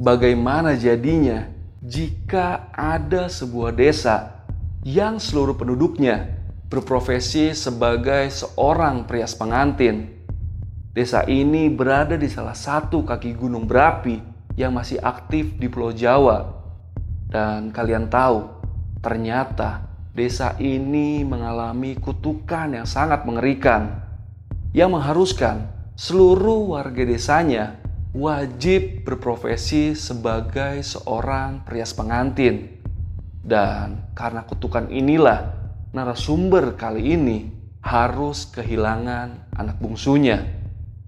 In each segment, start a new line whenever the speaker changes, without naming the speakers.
bagaimana jadinya jika ada sebuah desa yang seluruh penduduknya berprofesi sebagai seorang prias pengantin. Desa ini berada di salah satu kaki gunung berapi yang masih aktif di Pulau Jawa. Dan kalian tahu, ternyata desa ini mengalami kutukan yang sangat mengerikan yang mengharuskan seluruh warga desanya wajib berprofesi sebagai seorang prias pengantin. Dan karena kutukan inilah narasumber kali ini harus kehilangan anak bungsunya.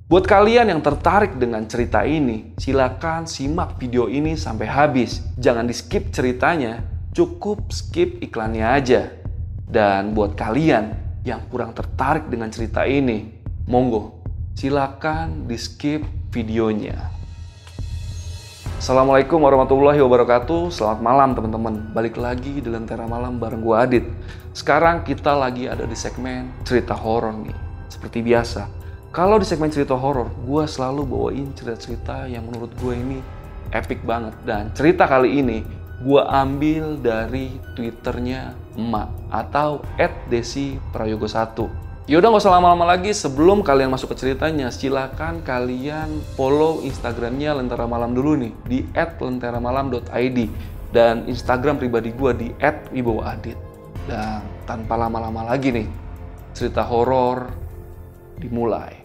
Buat kalian yang tertarik dengan cerita ini, silakan simak video ini sampai habis. Jangan di skip ceritanya, cukup skip iklannya aja. Dan buat kalian yang kurang tertarik dengan cerita ini, monggo silakan di skip videonya. Assalamualaikum warahmatullahi wabarakatuh. Selamat malam teman-teman. Balik lagi di Lentera Malam bareng gue Adit. Sekarang kita lagi ada di segmen cerita horor nih. Seperti biasa Kalau di segmen cerita horor Gue selalu bawain cerita-cerita yang menurut gue ini epic banget. Dan cerita kali ini gue ambil dari twitternya emak Atau Desi Prayogo 1 Yaudah nggak usah lama-lama lagi. Sebelum kalian masuk ke ceritanya silahkan kalian follow instagramnya Lentera Malam dulu nih di @lenteramalam.id dan instagram pribadi gue di @wibowaadit dan tanpa lama-lama lagi nih cerita horor dimulai.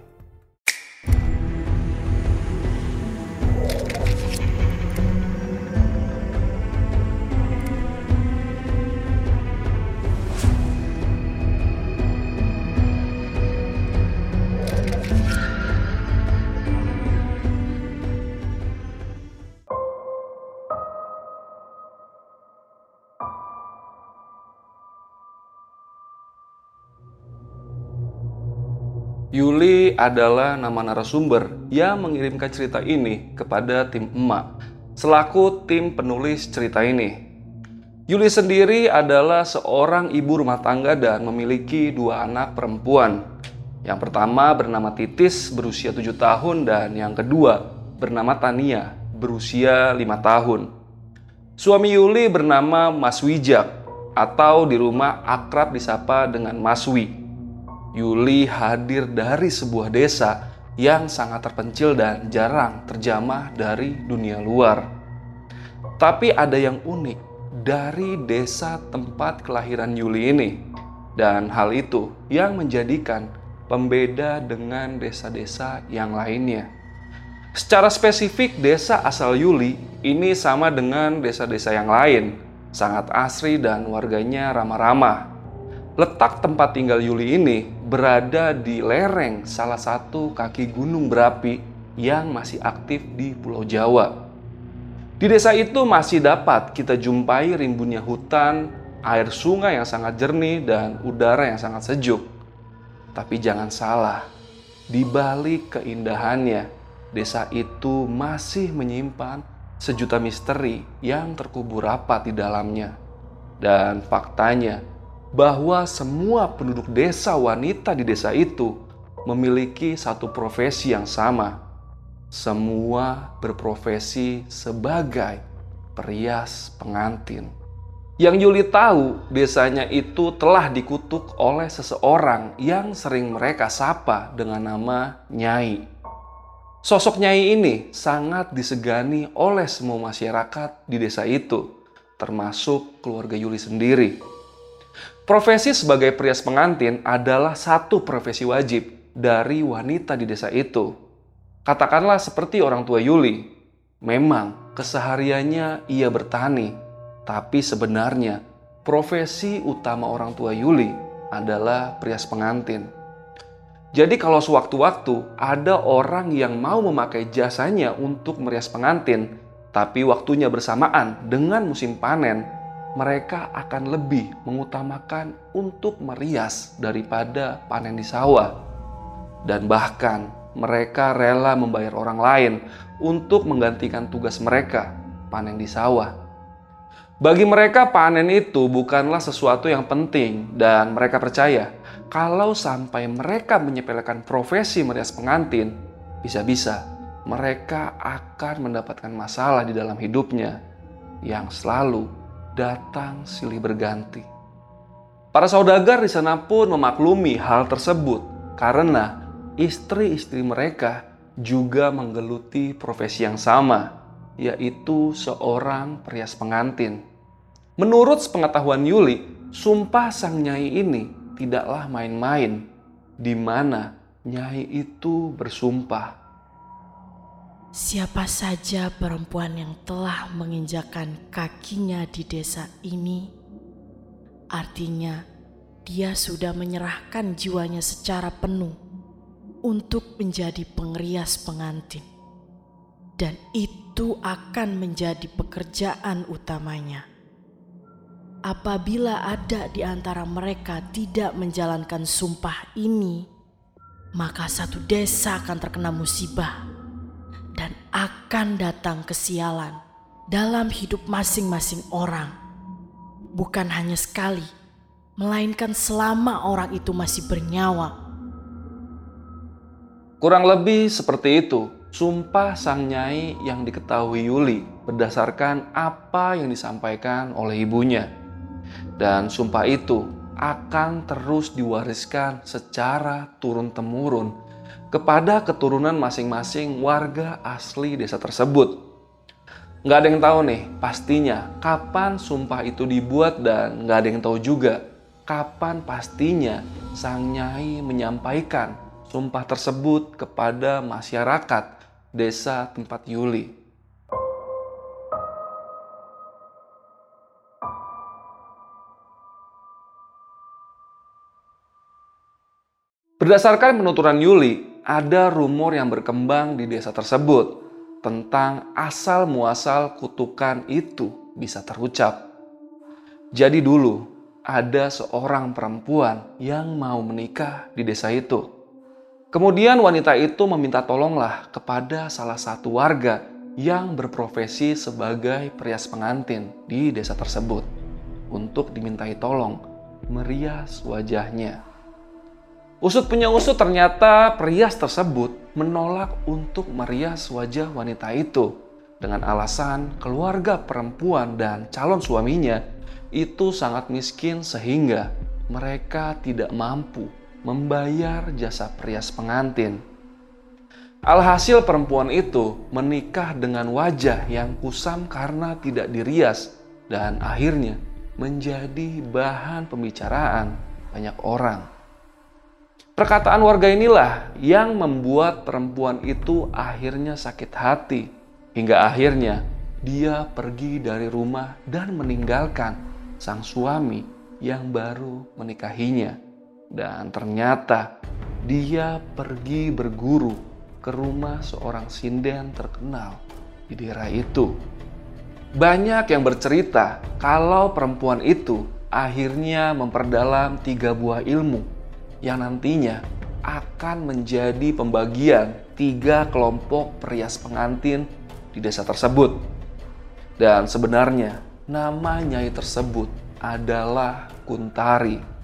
Yuli adalah nama narasumber yang mengirimkan cerita ini kepada tim emak selaku tim penulis cerita ini. Yuli sendiri adalah seorang ibu rumah tangga dan memiliki dua anak perempuan. Yang pertama bernama Titis berusia 7 tahun dan yang kedua bernama Tania berusia 5 tahun. Suami Yuli bernama Mas Wijak atau di rumah akrab disapa dengan Mas Wi. Yuli hadir dari sebuah desa yang sangat terpencil dan jarang terjamah dari dunia luar. Tapi ada yang unik dari desa tempat kelahiran Yuli ini, dan hal itu yang menjadikan pembeda dengan desa-desa yang lainnya. Secara spesifik, desa asal Yuli ini sama dengan desa-desa yang lain, sangat asri dan warganya ramah-ramah. Letak tempat tinggal Yuli ini berada di lereng salah satu kaki gunung berapi yang masih aktif di Pulau Jawa. Di desa itu masih dapat kita jumpai rimbunnya hutan, air sungai yang sangat jernih, dan udara yang sangat sejuk. Tapi jangan salah, di balik keindahannya, desa itu masih menyimpan sejuta misteri yang terkubur rapat di dalamnya. Dan faktanya, bahwa semua penduduk desa wanita di desa itu memiliki satu profesi yang sama. Semua berprofesi sebagai perias pengantin. Yang Yuli tahu, desanya itu telah dikutuk oleh seseorang yang sering mereka sapa dengan nama Nyai. Sosok Nyai ini sangat disegani oleh semua masyarakat di desa itu, termasuk keluarga Yuli sendiri. Profesi sebagai prias pengantin adalah satu profesi wajib dari wanita di desa itu. Katakanlah seperti orang tua Yuli. Memang kesehariannya ia bertani, tapi sebenarnya profesi utama orang tua Yuli adalah prias pengantin. Jadi kalau sewaktu-waktu ada orang yang mau memakai jasanya untuk merias pengantin, tapi waktunya bersamaan dengan musim panen, mereka akan lebih mengutamakan untuk merias daripada panen di sawah. Dan bahkan mereka rela membayar orang lain untuk menggantikan tugas mereka panen di sawah. Bagi mereka panen itu bukanlah sesuatu yang penting dan mereka percaya kalau sampai mereka menyepelekan profesi merias pengantin, bisa-bisa mereka akan mendapatkan masalah di dalam hidupnya yang selalu datang silih berganti. Para saudagar di sana pun memaklumi hal tersebut karena istri-istri mereka juga menggeluti profesi yang sama, yaitu seorang perias pengantin. Menurut sepengetahuan Yuli, sumpah sang nyai ini tidaklah main-main, di mana nyai itu bersumpah.
Siapa saja perempuan yang telah menginjakan kakinya di desa ini, artinya dia sudah menyerahkan jiwanya secara penuh untuk menjadi pengerias pengantin, dan itu akan menjadi pekerjaan utamanya. Apabila ada di antara mereka tidak menjalankan sumpah ini, maka satu desa akan terkena musibah akan datang kesialan dalam hidup masing-masing orang. Bukan hanya sekali, melainkan selama orang itu masih bernyawa.
Kurang lebih seperti itu sumpah sang nyai yang diketahui Yuli berdasarkan apa yang disampaikan oleh ibunya. Dan sumpah itu akan terus diwariskan secara turun-temurun kepada keturunan masing-masing warga asli desa tersebut. Nggak ada yang tahu nih pastinya kapan sumpah itu dibuat dan nggak ada yang tahu juga kapan pastinya sang nyai menyampaikan sumpah tersebut kepada masyarakat desa tempat Yuli. Berdasarkan penuturan Yuli, ada rumor yang berkembang di desa tersebut tentang asal muasal kutukan itu bisa terucap. Jadi dulu ada seorang perempuan yang mau menikah di desa itu. Kemudian wanita itu meminta tolonglah kepada salah satu warga yang berprofesi sebagai perias pengantin di desa tersebut untuk dimintai tolong merias wajahnya. Usut punya usut ternyata perias tersebut menolak untuk merias wajah wanita itu dengan alasan keluarga perempuan dan calon suaminya itu sangat miskin sehingga mereka tidak mampu membayar jasa perias pengantin. Alhasil perempuan itu menikah dengan wajah yang kusam karena tidak dirias dan akhirnya menjadi bahan pembicaraan banyak orang. Perkataan warga inilah yang membuat perempuan itu akhirnya sakit hati, hingga akhirnya dia pergi dari rumah dan meninggalkan sang suami yang baru menikahinya. Dan ternyata dia pergi berguru ke rumah seorang sinden terkenal di daerah itu. Banyak yang bercerita kalau perempuan itu akhirnya memperdalam tiga buah ilmu yang nantinya akan menjadi pembagian tiga kelompok perias pengantin di desa tersebut. Dan sebenarnya nama nyai tersebut adalah Kuntari.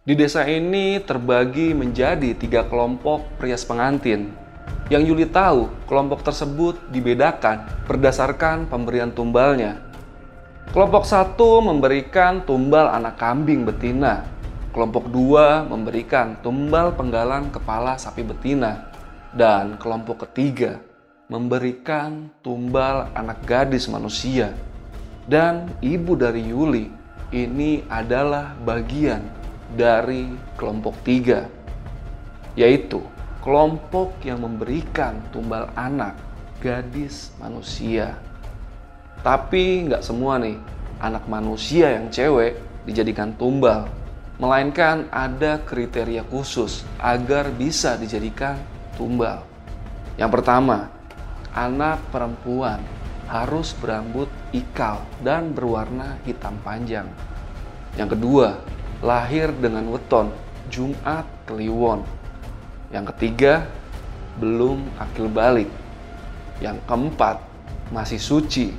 Di desa ini terbagi menjadi tiga kelompok perias pengantin yang Yuli tahu, kelompok tersebut dibedakan berdasarkan pemberian tumbalnya. Kelompok satu memberikan tumbal anak kambing betina. Kelompok dua memberikan tumbal penggalan kepala sapi betina. Dan kelompok ketiga memberikan tumbal anak gadis manusia. Dan ibu dari Yuli ini adalah bagian dari kelompok tiga, yaitu kelompok yang memberikan tumbal anak gadis manusia. Tapi nggak semua nih anak manusia yang cewek dijadikan tumbal, melainkan ada kriteria khusus agar bisa dijadikan tumbal. Yang pertama, anak perempuan harus berambut ikal dan berwarna hitam panjang. Yang kedua, lahir dengan weton Jumat Kliwon yang ketiga, belum akil balik. Yang keempat, masih suci.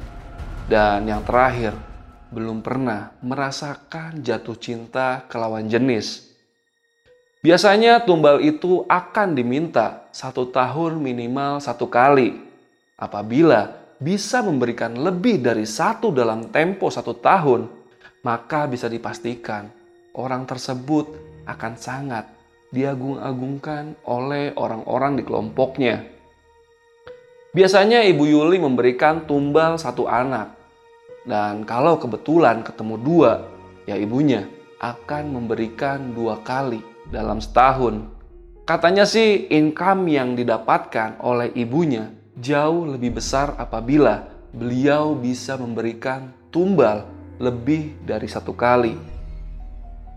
Dan yang terakhir, belum pernah merasakan jatuh cinta ke lawan jenis. Biasanya tumbal itu akan diminta satu tahun minimal satu kali. Apabila bisa memberikan lebih dari satu dalam tempo satu tahun, maka bisa dipastikan orang tersebut akan sangat diagung-agungkan oleh orang-orang di kelompoknya. Biasanya Ibu Yuli memberikan tumbal satu anak, dan kalau kebetulan ketemu dua, ya ibunya akan memberikan dua kali dalam setahun. Katanya sih income yang didapatkan oleh ibunya jauh lebih besar apabila beliau bisa memberikan tumbal lebih dari satu kali.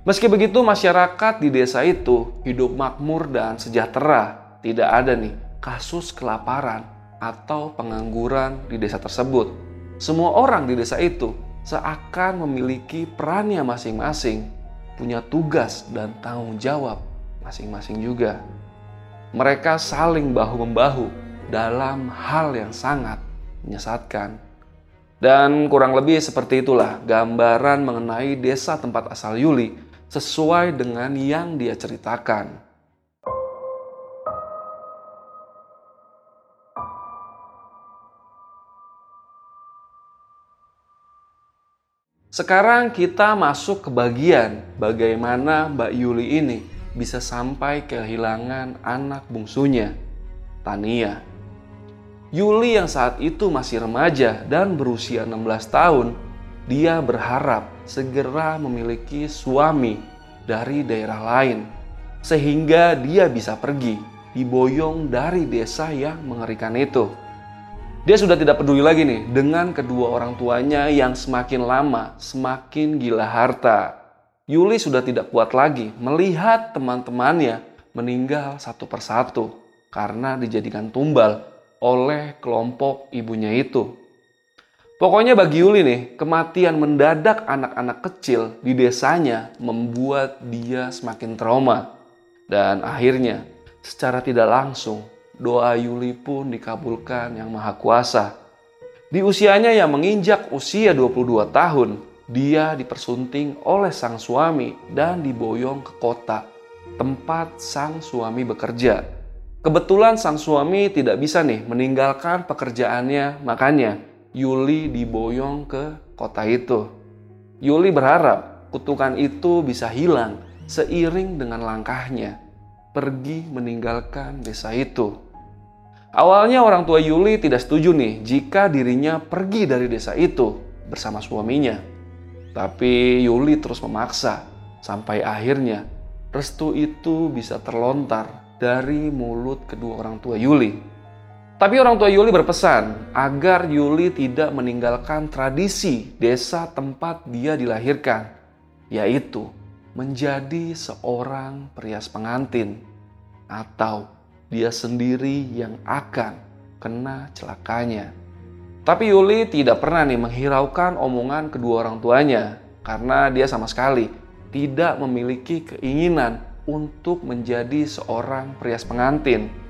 Meski begitu masyarakat di desa itu hidup makmur dan sejahtera. Tidak ada nih kasus kelaparan atau pengangguran di desa tersebut. Semua orang di desa itu seakan memiliki perannya masing-masing punya tugas dan tanggung jawab masing-masing juga. Mereka saling bahu-membahu dalam hal yang sangat menyesatkan. Dan kurang lebih seperti itulah gambaran mengenai desa tempat asal Yuli sesuai dengan yang dia ceritakan. Sekarang kita masuk ke bagian bagaimana Mbak Yuli ini bisa sampai kehilangan anak bungsunya, Tania. Yuli yang saat itu masih remaja dan berusia 16 tahun, dia berharap segera memiliki suami dari daerah lain sehingga dia bisa pergi diboyong dari desa yang mengerikan itu. Dia sudah tidak peduli lagi nih dengan kedua orang tuanya yang semakin lama semakin gila harta. Yuli sudah tidak kuat lagi melihat teman-temannya meninggal satu persatu karena dijadikan tumbal oleh kelompok ibunya itu. Pokoknya bagi Yuli nih, kematian mendadak anak-anak kecil di desanya membuat dia semakin trauma. Dan akhirnya, secara tidak langsung, doa Yuli pun dikabulkan yang maha kuasa. Di usianya yang menginjak usia 22 tahun, dia dipersunting oleh sang suami dan diboyong ke kota tempat sang suami bekerja. Kebetulan sang suami tidak bisa nih meninggalkan pekerjaannya, makanya Yuli diboyong ke kota itu. Yuli berharap kutukan itu bisa hilang seiring dengan langkahnya pergi meninggalkan desa itu. Awalnya orang tua Yuli tidak setuju nih jika dirinya pergi dari desa itu bersama suaminya. Tapi Yuli terus memaksa sampai akhirnya restu itu bisa terlontar dari mulut kedua orang tua Yuli. Tapi orang tua Yuli berpesan agar Yuli tidak meninggalkan tradisi desa tempat dia dilahirkan, yaitu menjadi seorang perias pengantin atau dia sendiri yang akan kena celakanya. Tapi Yuli tidak pernah nih menghiraukan omongan kedua orang tuanya karena dia sama sekali tidak memiliki keinginan untuk menjadi seorang perias pengantin.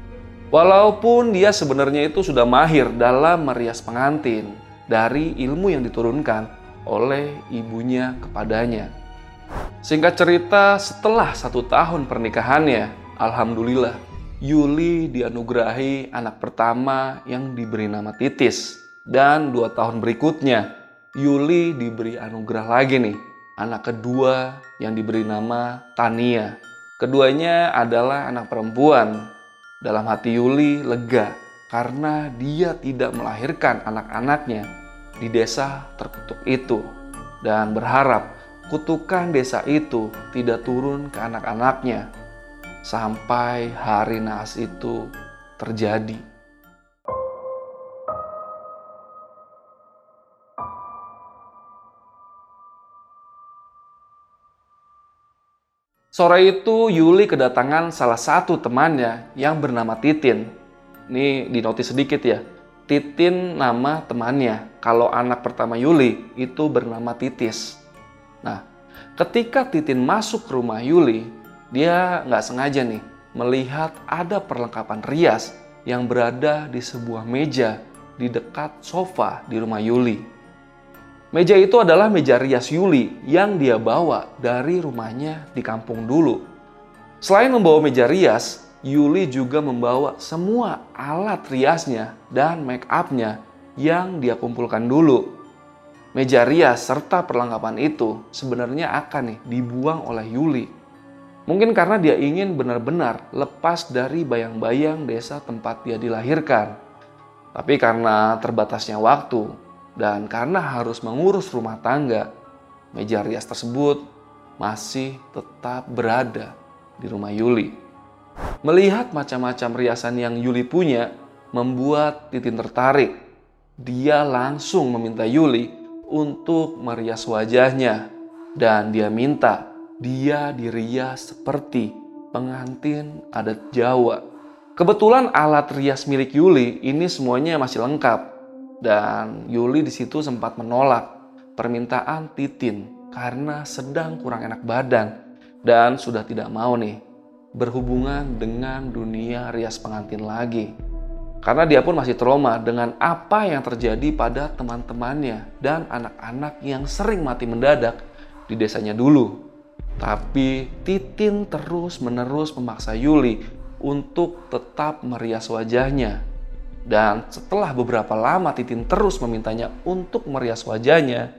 Walaupun dia sebenarnya itu sudah mahir dalam merias pengantin dari ilmu yang diturunkan oleh ibunya kepadanya. Singkat cerita, setelah satu tahun pernikahannya, Alhamdulillah Yuli dianugerahi anak pertama yang diberi nama Titis. Dan dua tahun berikutnya, Yuli diberi anugerah lagi nih, anak kedua yang diberi nama Tania. Keduanya adalah anak perempuan. Dalam hati Yuli lega karena dia tidak melahirkan anak-anaknya di desa terkutuk itu dan berharap kutukan desa itu tidak turun ke anak-anaknya sampai hari naas itu terjadi. Sore itu Yuli kedatangan salah satu temannya yang bernama Titin. Ini di notis sedikit ya. Titin nama temannya. Kalau anak pertama Yuli itu bernama Titis. Nah, ketika Titin masuk ke rumah Yuli, dia nggak sengaja nih melihat ada perlengkapan rias yang berada di sebuah meja di dekat sofa di rumah Yuli. Meja itu adalah meja rias Yuli yang dia bawa dari rumahnya di kampung dulu. Selain membawa meja rias, Yuli juga membawa semua alat riasnya dan make upnya yang dia kumpulkan dulu. Meja rias serta perlengkapan itu sebenarnya akan nih dibuang oleh Yuli. Mungkin karena dia ingin benar-benar lepas dari bayang-bayang desa tempat dia dilahirkan. Tapi karena terbatasnya waktu dan karena harus mengurus rumah tangga, meja rias tersebut masih tetap berada di rumah Yuli. Melihat macam-macam riasan yang Yuli punya, membuat Titin tertarik. Dia langsung meminta Yuli untuk merias wajahnya, dan dia minta dia dirias seperti pengantin adat Jawa. Kebetulan alat rias milik Yuli ini semuanya masih lengkap, dan Yuli di situ sempat menolak permintaan Titin karena sedang kurang enak badan dan sudah tidak mau nih berhubungan dengan dunia rias pengantin lagi. Karena dia pun masih trauma dengan apa yang terjadi pada teman-temannya dan anak-anak yang sering mati mendadak di desanya dulu. Tapi Titin terus-menerus memaksa Yuli untuk tetap merias wajahnya dan setelah beberapa lama Titin terus memintanya untuk merias wajahnya,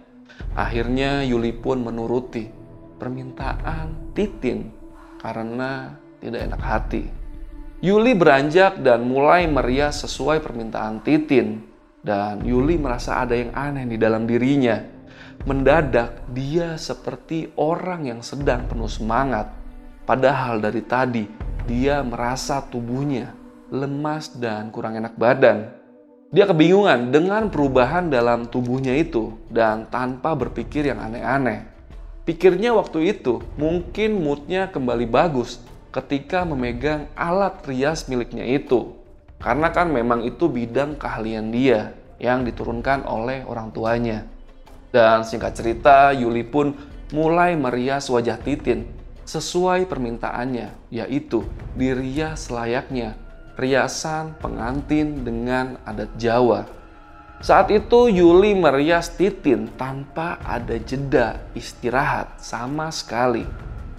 akhirnya Yuli pun menuruti permintaan Titin karena tidak enak hati. Yuli beranjak dan mulai merias sesuai permintaan Titin dan Yuli merasa ada yang aneh di dalam dirinya. Mendadak dia seperti orang yang sedang penuh semangat. Padahal dari tadi dia merasa tubuhnya lemas dan kurang enak badan. Dia kebingungan dengan perubahan dalam tubuhnya itu dan tanpa berpikir yang aneh-aneh. Pikirnya waktu itu mungkin moodnya kembali bagus ketika memegang alat rias miliknya itu. Karena kan memang itu bidang keahlian dia yang diturunkan oleh orang tuanya. Dan singkat cerita, Yuli pun mulai merias wajah Titin sesuai permintaannya, yaitu dirias layaknya riasan pengantin dengan adat Jawa. Saat itu Yuli merias Titin tanpa ada jeda istirahat sama sekali.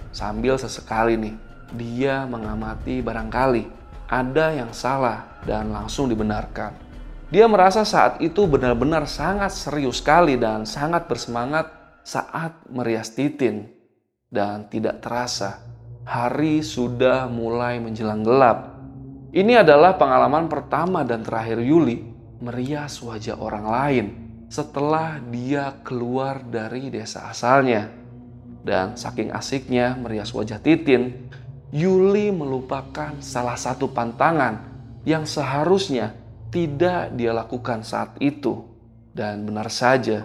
Sambil sesekali nih, dia mengamati barangkali ada yang salah dan langsung dibenarkan. Dia merasa saat itu benar-benar sangat serius sekali dan sangat bersemangat saat merias Titin. Dan tidak terasa, hari sudah mulai menjelang gelap ini adalah pengalaman pertama dan terakhir Yuli merias wajah orang lain setelah dia keluar dari desa asalnya. Dan saking asiknya merias wajah Titin, Yuli melupakan salah satu pantangan yang seharusnya tidak dia lakukan saat itu. Dan benar saja,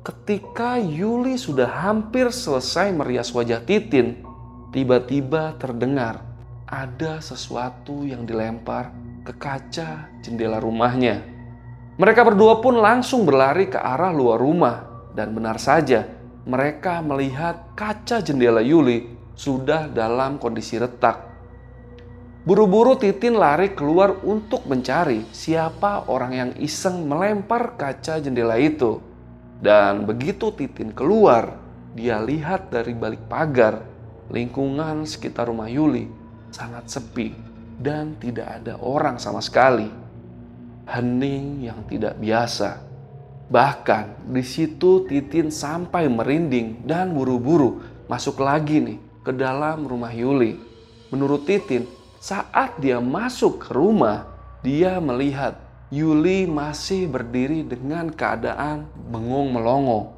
ketika Yuli sudah hampir selesai merias wajah Titin, tiba-tiba terdengar ada sesuatu yang dilempar ke kaca jendela rumahnya. Mereka berdua pun langsung berlari ke arah luar rumah, dan benar saja mereka melihat kaca jendela Yuli sudah dalam kondisi retak. Buru-buru Titin lari keluar untuk mencari siapa orang yang iseng melempar kaca jendela itu. Dan begitu Titin keluar, dia lihat dari balik pagar lingkungan sekitar rumah Yuli sangat sepi dan tidak ada orang sama sekali. Hening yang tidak biasa. Bahkan di situ Titin sampai merinding dan buru-buru masuk lagi nih ke dalam rumah Yuli. Menurut Titin, saat dia masuk ke rumah, dia melihat Yuli masih berdiri dengan keadaan bengong melongo.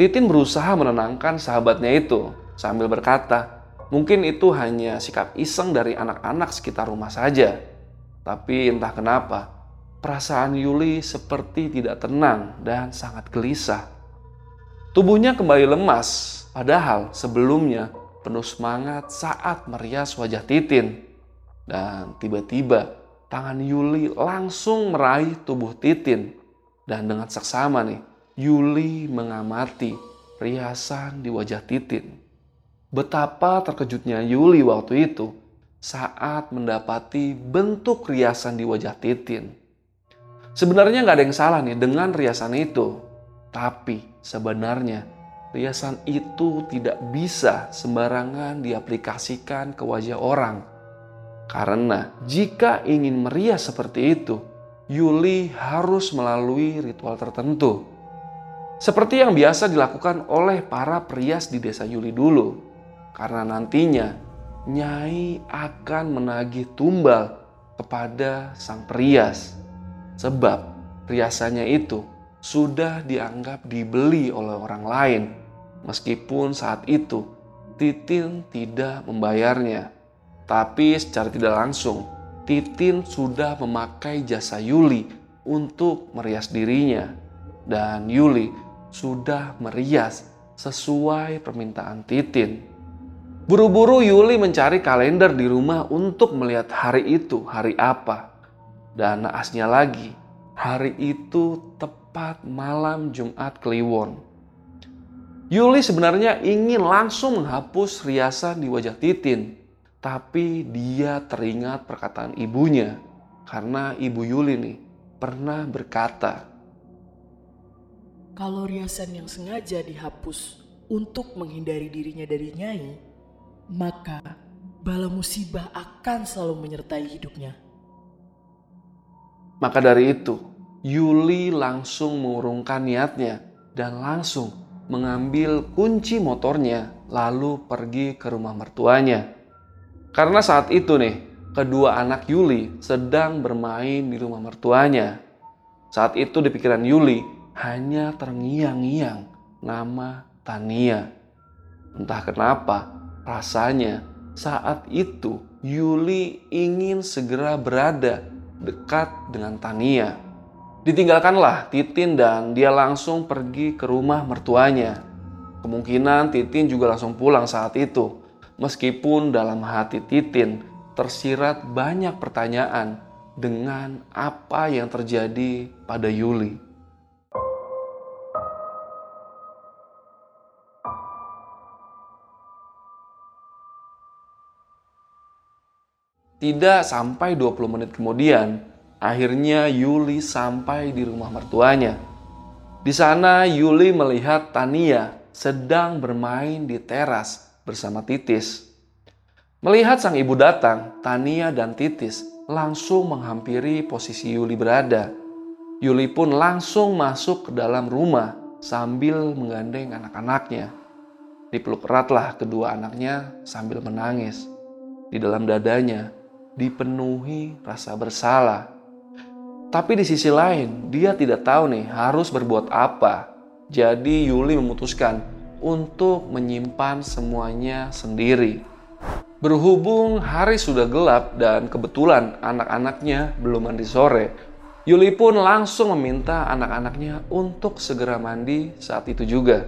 Titin berusaha menenangkan sahabatnya itu sambil berkata, Mungkin itu hanya sikap iseng dari anak-anak sekitar rumah saja. Tapi entah kenapa, perasaan Yuli seperti tidak tenang dan sangat gelisah. Tubuhnya kembali lemas, padahal sebelumnya penuh semangat saat merias wajah Titin. Dan tiba-tiba tangan Yuli langsung meraih tubuh Titin. Dan dengan seksama nih, Yuli mengamati riasan di wajah Titin. Betapa terkejutnya Yuli waktu itu saat mendapati bentuk riasan di wajah Titin. Sebenarnya nggak ada yang salah nih dengan riasan itu. Tapi sebenarnya riasan itu tidak bisa sembarangan diaplikasikan ke wajah orang. Karena jika ingin merias seperti itu, Yuli harus melalui ritual tertentu. Seperti yang biasa dilakukan oleh para perias di desa Yuli dulu. Karena nantinya Nyai akan menagih tumbal kepada sang perias. Sebab riasannya itu sudah dianggap dibeli oleh orang lain Meskipun saat itu Titin tidak membayarnya, tapi secara tidak langsung Titin sudah memakai jasa Yuli untuk merias dirinya, dan Yuli sudah merias sesuai permintaan Titin. Buru-buru Yuli mencari kalender di rumah untuk melihat hari itu hari apa. Dan naasnya lagi, hari itu tepat malam Jumat Kliwon. Yuli sebenarnya ingin langsung menghapus riasan di wajah Titin, tapi dia teringat perkataan ibunya karena ibu Yuli nih pernah berkata,
"Kalau riasan yang sengaja dihapus untuk menghindari dirinya dari Nyai, maka bala musibah akan selalu menyertai hidupnya."
Maka dari itu, Yuli langsung mengurungkan niatnya dan langsung mengambil kunci motornya lalu pergi ke rumah mertuanya. Karena saat itu nih, kedua anak Yuli sedang bermain di rumah mertuanya. Saat itu di pikiran Yuli hanya terngiang-ngiang nama Tania. Entah kenapa, rasanya saat itu Yuli ingin segera berada dekat dengan Tania. Ditinggalkanlah Titin dan dia langsung pergi ke rumah mertuanya. Kemungkinan Titin juga langsung pulang saat itu. Meskipun dalam hati Titin tersirat banyak pertanyaan dengan apa yang terjadi pada Yuli. Tidak sampai 20 menit kemudian, Akhirnya Yuli sampai di rumah mertuanya. Di sana Yuli melihat Tania sedang bermain di teras bersama Titis. Melihat sang ibu datang, Tania dan Titis langsung menghampiri posisi Yuli berada. Yuli pun langsung masuk ke dalam rumah sambil menggandeng anak-anaknya. Dipeluk eratlah kedua anaknya sambil menangis. Di dalam dadanya dipenuhi rasa bersalah tapi di sisi lain, dia tidak tahu nih harus berbuat apa. Jadi Yuli memutuskan untuk menyimpan semuanya sendiri. Berhubung hari sudah gelap dan kebetulan anak-anaknya belum mandi sore, Yuli pun langsung meminta anak-anaknya untuk segera mandi saat itu juga.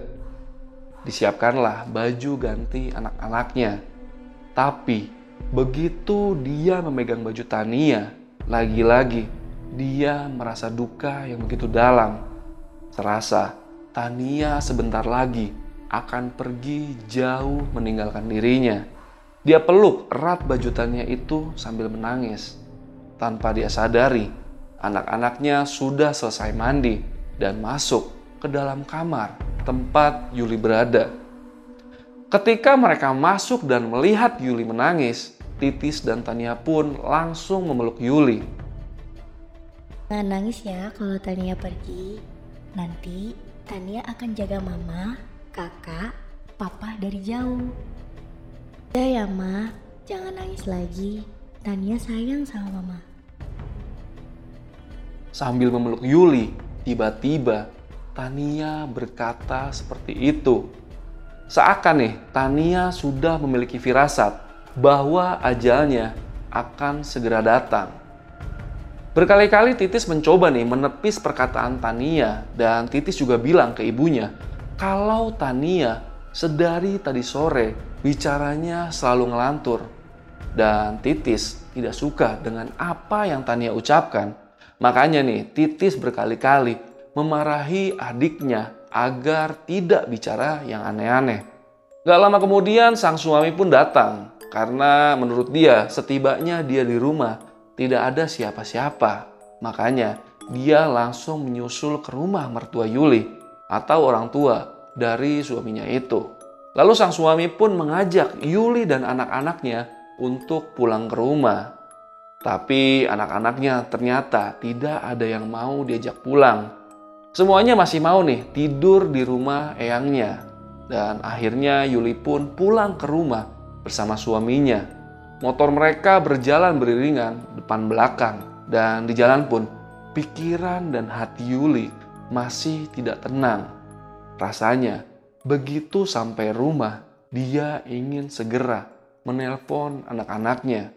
Disiapkanlah baju ganti anak-anaknya. Tapi begitu dia memegang baju Tania, lagi-lagi dia merasa duka yang begitu dalam. Serasa Tania sebentar lagi akan pergi jauh meninggalkan dirinya. Dia peluk erat baju Tania itu sambil menangis. Tanpa dia sadari, anak-anaknya sudah selesai mandi dan masuk ke dalam kamar tempat Yuli berada. Ketika mereka masuk dan melihat Yuli menangis, Titis dan Tania pun langsung memeluk Yuli
Nggak nangis ya kalau Tania pergi. Nanti Tania akan jaga mama, kakak, papa dari jauh. Ya ya ma, jangan nangis lagi. Tania sayang sama mama.
Sambil memeluk Yuli, tiba-tiba Tania berkata seperti itu. Seakan nih, Tania sudah memiliki firasat bahwa ajalnya akan segera datang. Berkali-kali Titis mencoba nih menepis perkataan Tania dan Titis juga bilang ke ibunya kalau Tania sedari tadi sore bicaranya selalu ngelantur dan Titis tidak suka dengan apa yang Tania ucapkan. Makanya nih Titis berkali-kali memarahi adiknya agar tidak bicara yang aneh-aneh. Gak lama kemudian sang suami pun datang karena menurut dia setibanya dia di rumah tidak ada siapa-siapa. Makanya dia langsung menyusul ke rumah mertua Yuli. atau orang tua dari suaminya itu. Lalu sang suami pun mengajak Yuli dan anak-anaknya untuk pulang ke rumah. Tapi anak-anaknya ternyata tidak ada yang mau diajak pulang. Semuanya masih mau nih tidur di rumah eyangnya. Dan akhirnya Yuli pun pulang ke rumah bersama suaminya. Motor mereka berjalan beriringan depan belakang. Dan di jalan pun pikiran dan hati Yuli masih tidak tenang. Rasanya begitu sampai rumah dia ingin segera menelpon anak-anaknya.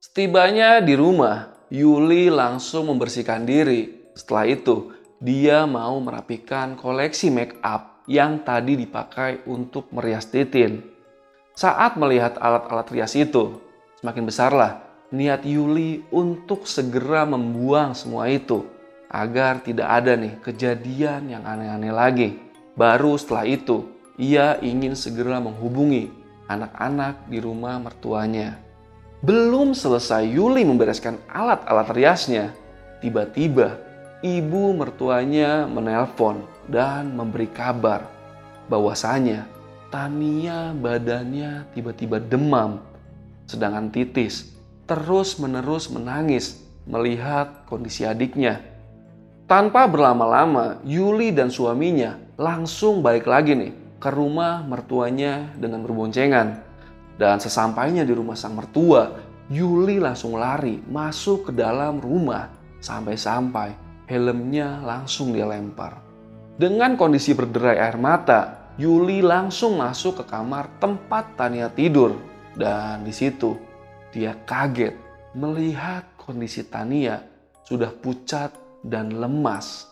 Setibanya di rumah, Yuli langsung membersihkan diri. Setelah itu, dia mau merapikan koleksi make up yang tadi dipakai untuk merias titin. Saat melihat alat-alat rias itu, semakin besarlah niat Yuli untuk segera membuang semua itu agar tidak ada nih kejadian yang aneh-aneh lagi. Baru setelah itu, ia ingin segera menghubungi anak-anak di rumah mertuanya. Belum selesai Yuli membereskan alat-alat riasnya, tiba-tiba ibu mertuanya menelpon dan memberi kabar bahwasanya Tania badannya tiba-tiba demam, sedangkan Titis terus-menerus menangis melihat kondisi adiknya. Tanpa berlama-lama, Yuli dan suaminya langsung balik lagi nih ke rumah mertuanya dengan berboncengan. Dan sesampainya di rumah sang mertua, Yuli langsung lari masuk ke dalam rumah sampai-sampai helmnya langsung dia lempar. Dengan kondisi berderai air mata, Yuli langsung masuk ke kamar tempat Tania tidur dan di situ dia kaget melihat kondisi Tania sudah pucat dan lemas.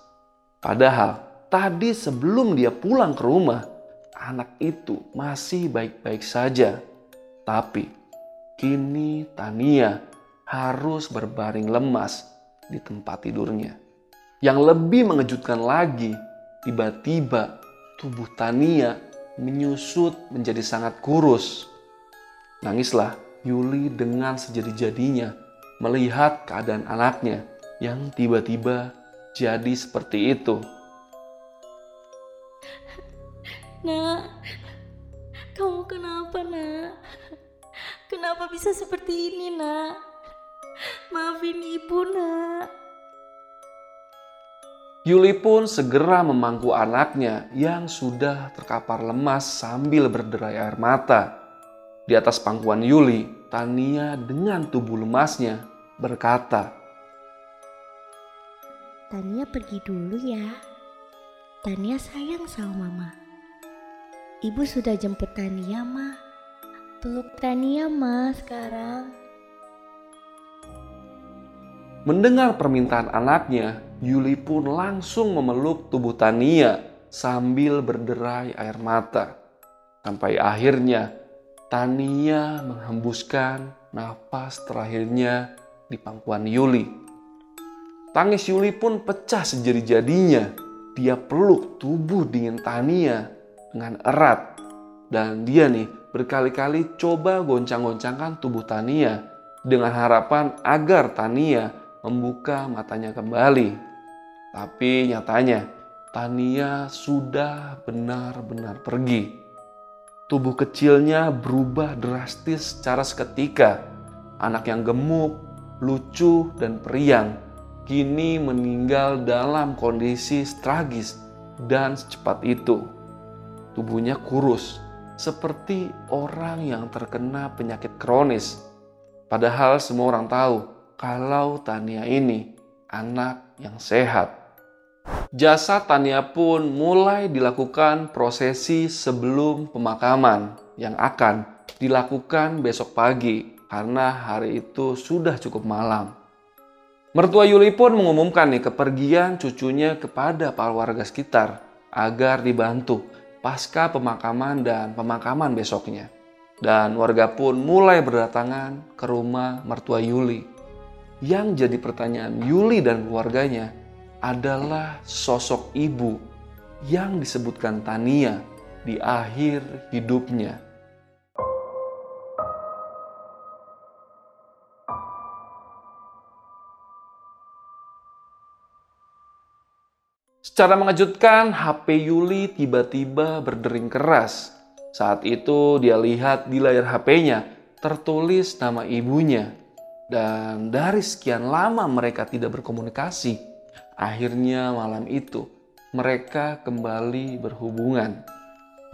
Padahal tadi sebelum dia pulang ke rumah, anak itu masih baik-baik saja. Tapi kini Tania harus berbaring lemas di tempat tidurnya. Yang lebih mengejutkan lagi, tiba-tiba tubuh Tania menyusut menjadi sangat kurus. Nangislah Yuli dengan sejadi-jadinya melihat keadaan anaknya yang tiba-tiba jadi seperti itu.
Nak, kamu kenapa nak? Kenapa bisa seperti ini nak? Maafin ibu nak.
Yuli pun segera memangku anaknya yang sudah terkapar lemas sambil berderai air mata. Di atas pangkuan Yuli, Tania dengan tubuh lemasnya berkata,
Tania pergi dulu ya. Tania sayang sama mama. Ibu sudah jemput Tania, Ma. Peluk Tania, Ma, sekarang.
Mendengar permintaan anaknya, Yuli pun langsung memeluk tubuh Tania sambil berderai air mata. Sampai akhirnya Tania menghembuskan nafas terakhirnya di pangkuan Yuli. Tangis Yuli pun pecah sejadi-jadinya. Dia peluk tubuh dingin Tania dengan erat. Dan dia nih berkali-kali coba goncang-goncangkan tubuh Tania dengan harapan agar Tania membuka matanya kembali. Tapi nyatanya Tania sudah benar-benar pergi. Tubuh kecilnya berubah drastis secara seketika. Anak yang gemuk, lucu, dan periang kini meninggal dalam kondisi tragis dan secepat itu tubuhnya kurus, seperti orang yang terkena penyakit kronis. Padahal semua orang tahu kalau Tania ini anak yang sehat. Jasa Tania pun mulai dilakukan prosesi sebelum pemakaman yang akan dilakukan besok pagi karena hari itu sudah cukup malam. Mertua Yuli pun mengumumkan nih kepergian cucunya kepada para warga sekitar agar dibantu pasca pemakaman dan pemakaman besoknya. Dan warga pun mulai berdatangan ke rumah mertua Yuli. Yang jadi pertanyaan Yuli dan keluarganya adalah sosok ibu yang disebutkan Tania di akhir hidupnya. Secara mengejutkan, HP Yuli tiba-tiba berdering keras. Saat itu dia lihat di layar HP-nya tertulis nama ibunya. Dan dari sekian lama mereka tidak berkomunikasi, akhirnya malam itu mereka kembali berhubungan.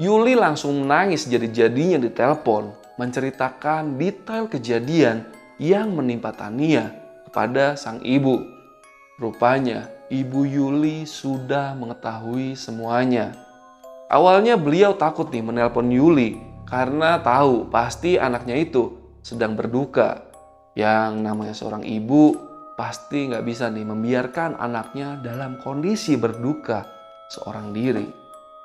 Yuli langsung menangis jadi-jadinya di telepon, menceritakan detail kejadian yang menimpa Tania kepada sang ibu. Rupanya Ibu Yuli sudah mengetahui semuanya. Awalnya beliau takut nih menelpon Yuli karena tahu pasti anaknya itu sedang berduka. Yang namanya seorang ibu pasti nggak bisa nih membiarkan anaknya dalam kondisi berduka seorang diri.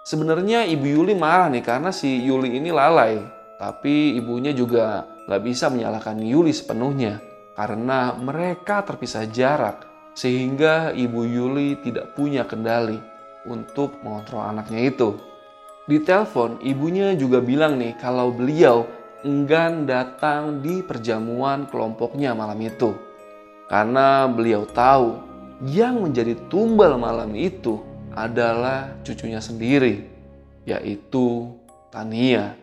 Sebenarnya ibu Yuli marah nih karena si Yuli ini lalai. Tapi ibunya juga nggak bisa menyalahkan Yuli sepenuhnya karena mereka terpisah jarak sehingga ibu Yuli tidak punya kendali untuk mengontrol anaknya itu. Di telepon ibunya juga bilang nih kalau beliau enggan datang di perjamuan kelompoknya malam itu. Karena beliau tahu yang menjadi tumbal malam itu adalah cucunya sendiri, yaitu Tania.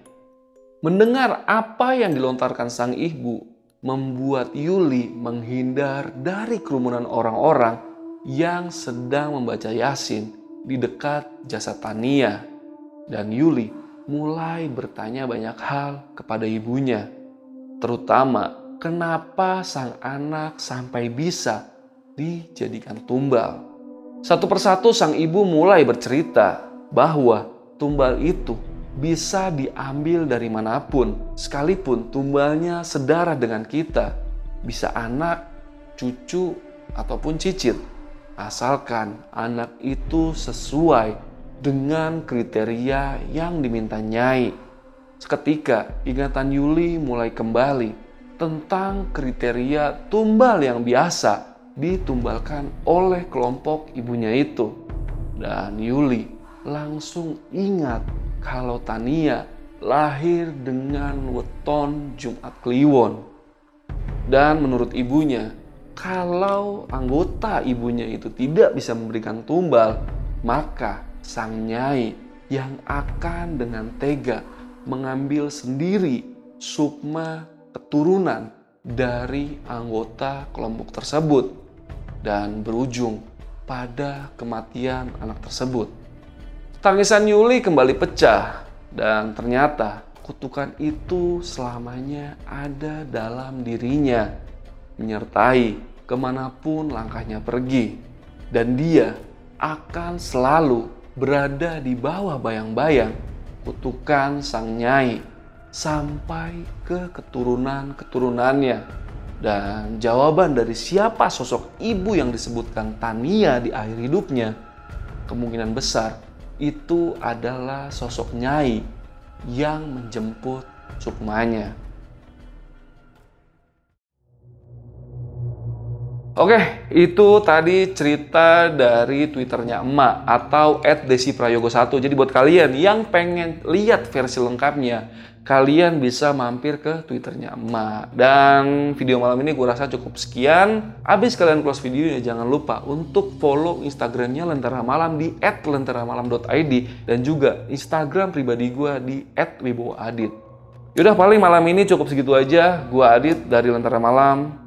Mendengar apa yang dilontarkan sang ibu membuat Yuli menghindar dari kerumunan orang-orang yang sedang membaca Yasin di dekat jasad Tania. Dan Yuli mulai bertanya banyak hal kepada ibunya, terutama kenapa sang anak sampai bisa dijadikan tumbal. Satu persatu sang ibu mulai bercerita bahwa tumbal itu bisa diambil dari mana pun, sekalipun tumbalnya sedarah dengan kita, bisa anak, cucu, ataupun cicit, asalkan anak itu sesuai dengan kriteria yang diminta Nyai. Seketika ingatan Yuli mulai kembali tentang kriteria tumbal yang biasa ditumbalkan oleh kelompok ibunya itu. Dan Yuli langsung ingat kalau Tania lahir dengan weton Jumat Kliwon. Dan menurut ibunya, kalau anggota ibunya itu tidak bisa memberikan tumbal, maka sang nyai yang akan dengan tega mengambil sendiri sukma keturunan dari anggota kelompok tersebut dan berujung pada kematian anak tersebut. Tangisan Yuli kembali pecah dan ternyata kutukan itu selamanya ada dalam dirinya, menyertai ke mana pun langkahnya pergi, dan dia akan selalu berada di bawah bayang-bayang kutukan sang nyai sampai ke keturunan-keturunannya. Dan jawaban dari siapa sosok ibu yang disebutkan Tania di akhir hidupnya, kemungkinan besar itu adalah sosok nyai yang menjemput sukmanya. Oke, itu tadi cerita dari Twitternya emak atau @desiprayogo1. Jadi buat kalian yang pengen lihat versi lengkapnya, kalian bisa mampir ke Twitternya emak. Dan video malam ini gue rasa cukup sekian. Abis kalian close videonya, jangan lupa untuk follow Instagramnya Lentera Malam di @lenteramalam.id dan juga Instagram pribadi gue di @wibowoadit. Yaudah paling malam ini cukup segitu aja. Gue Adit dari Lentera Malam.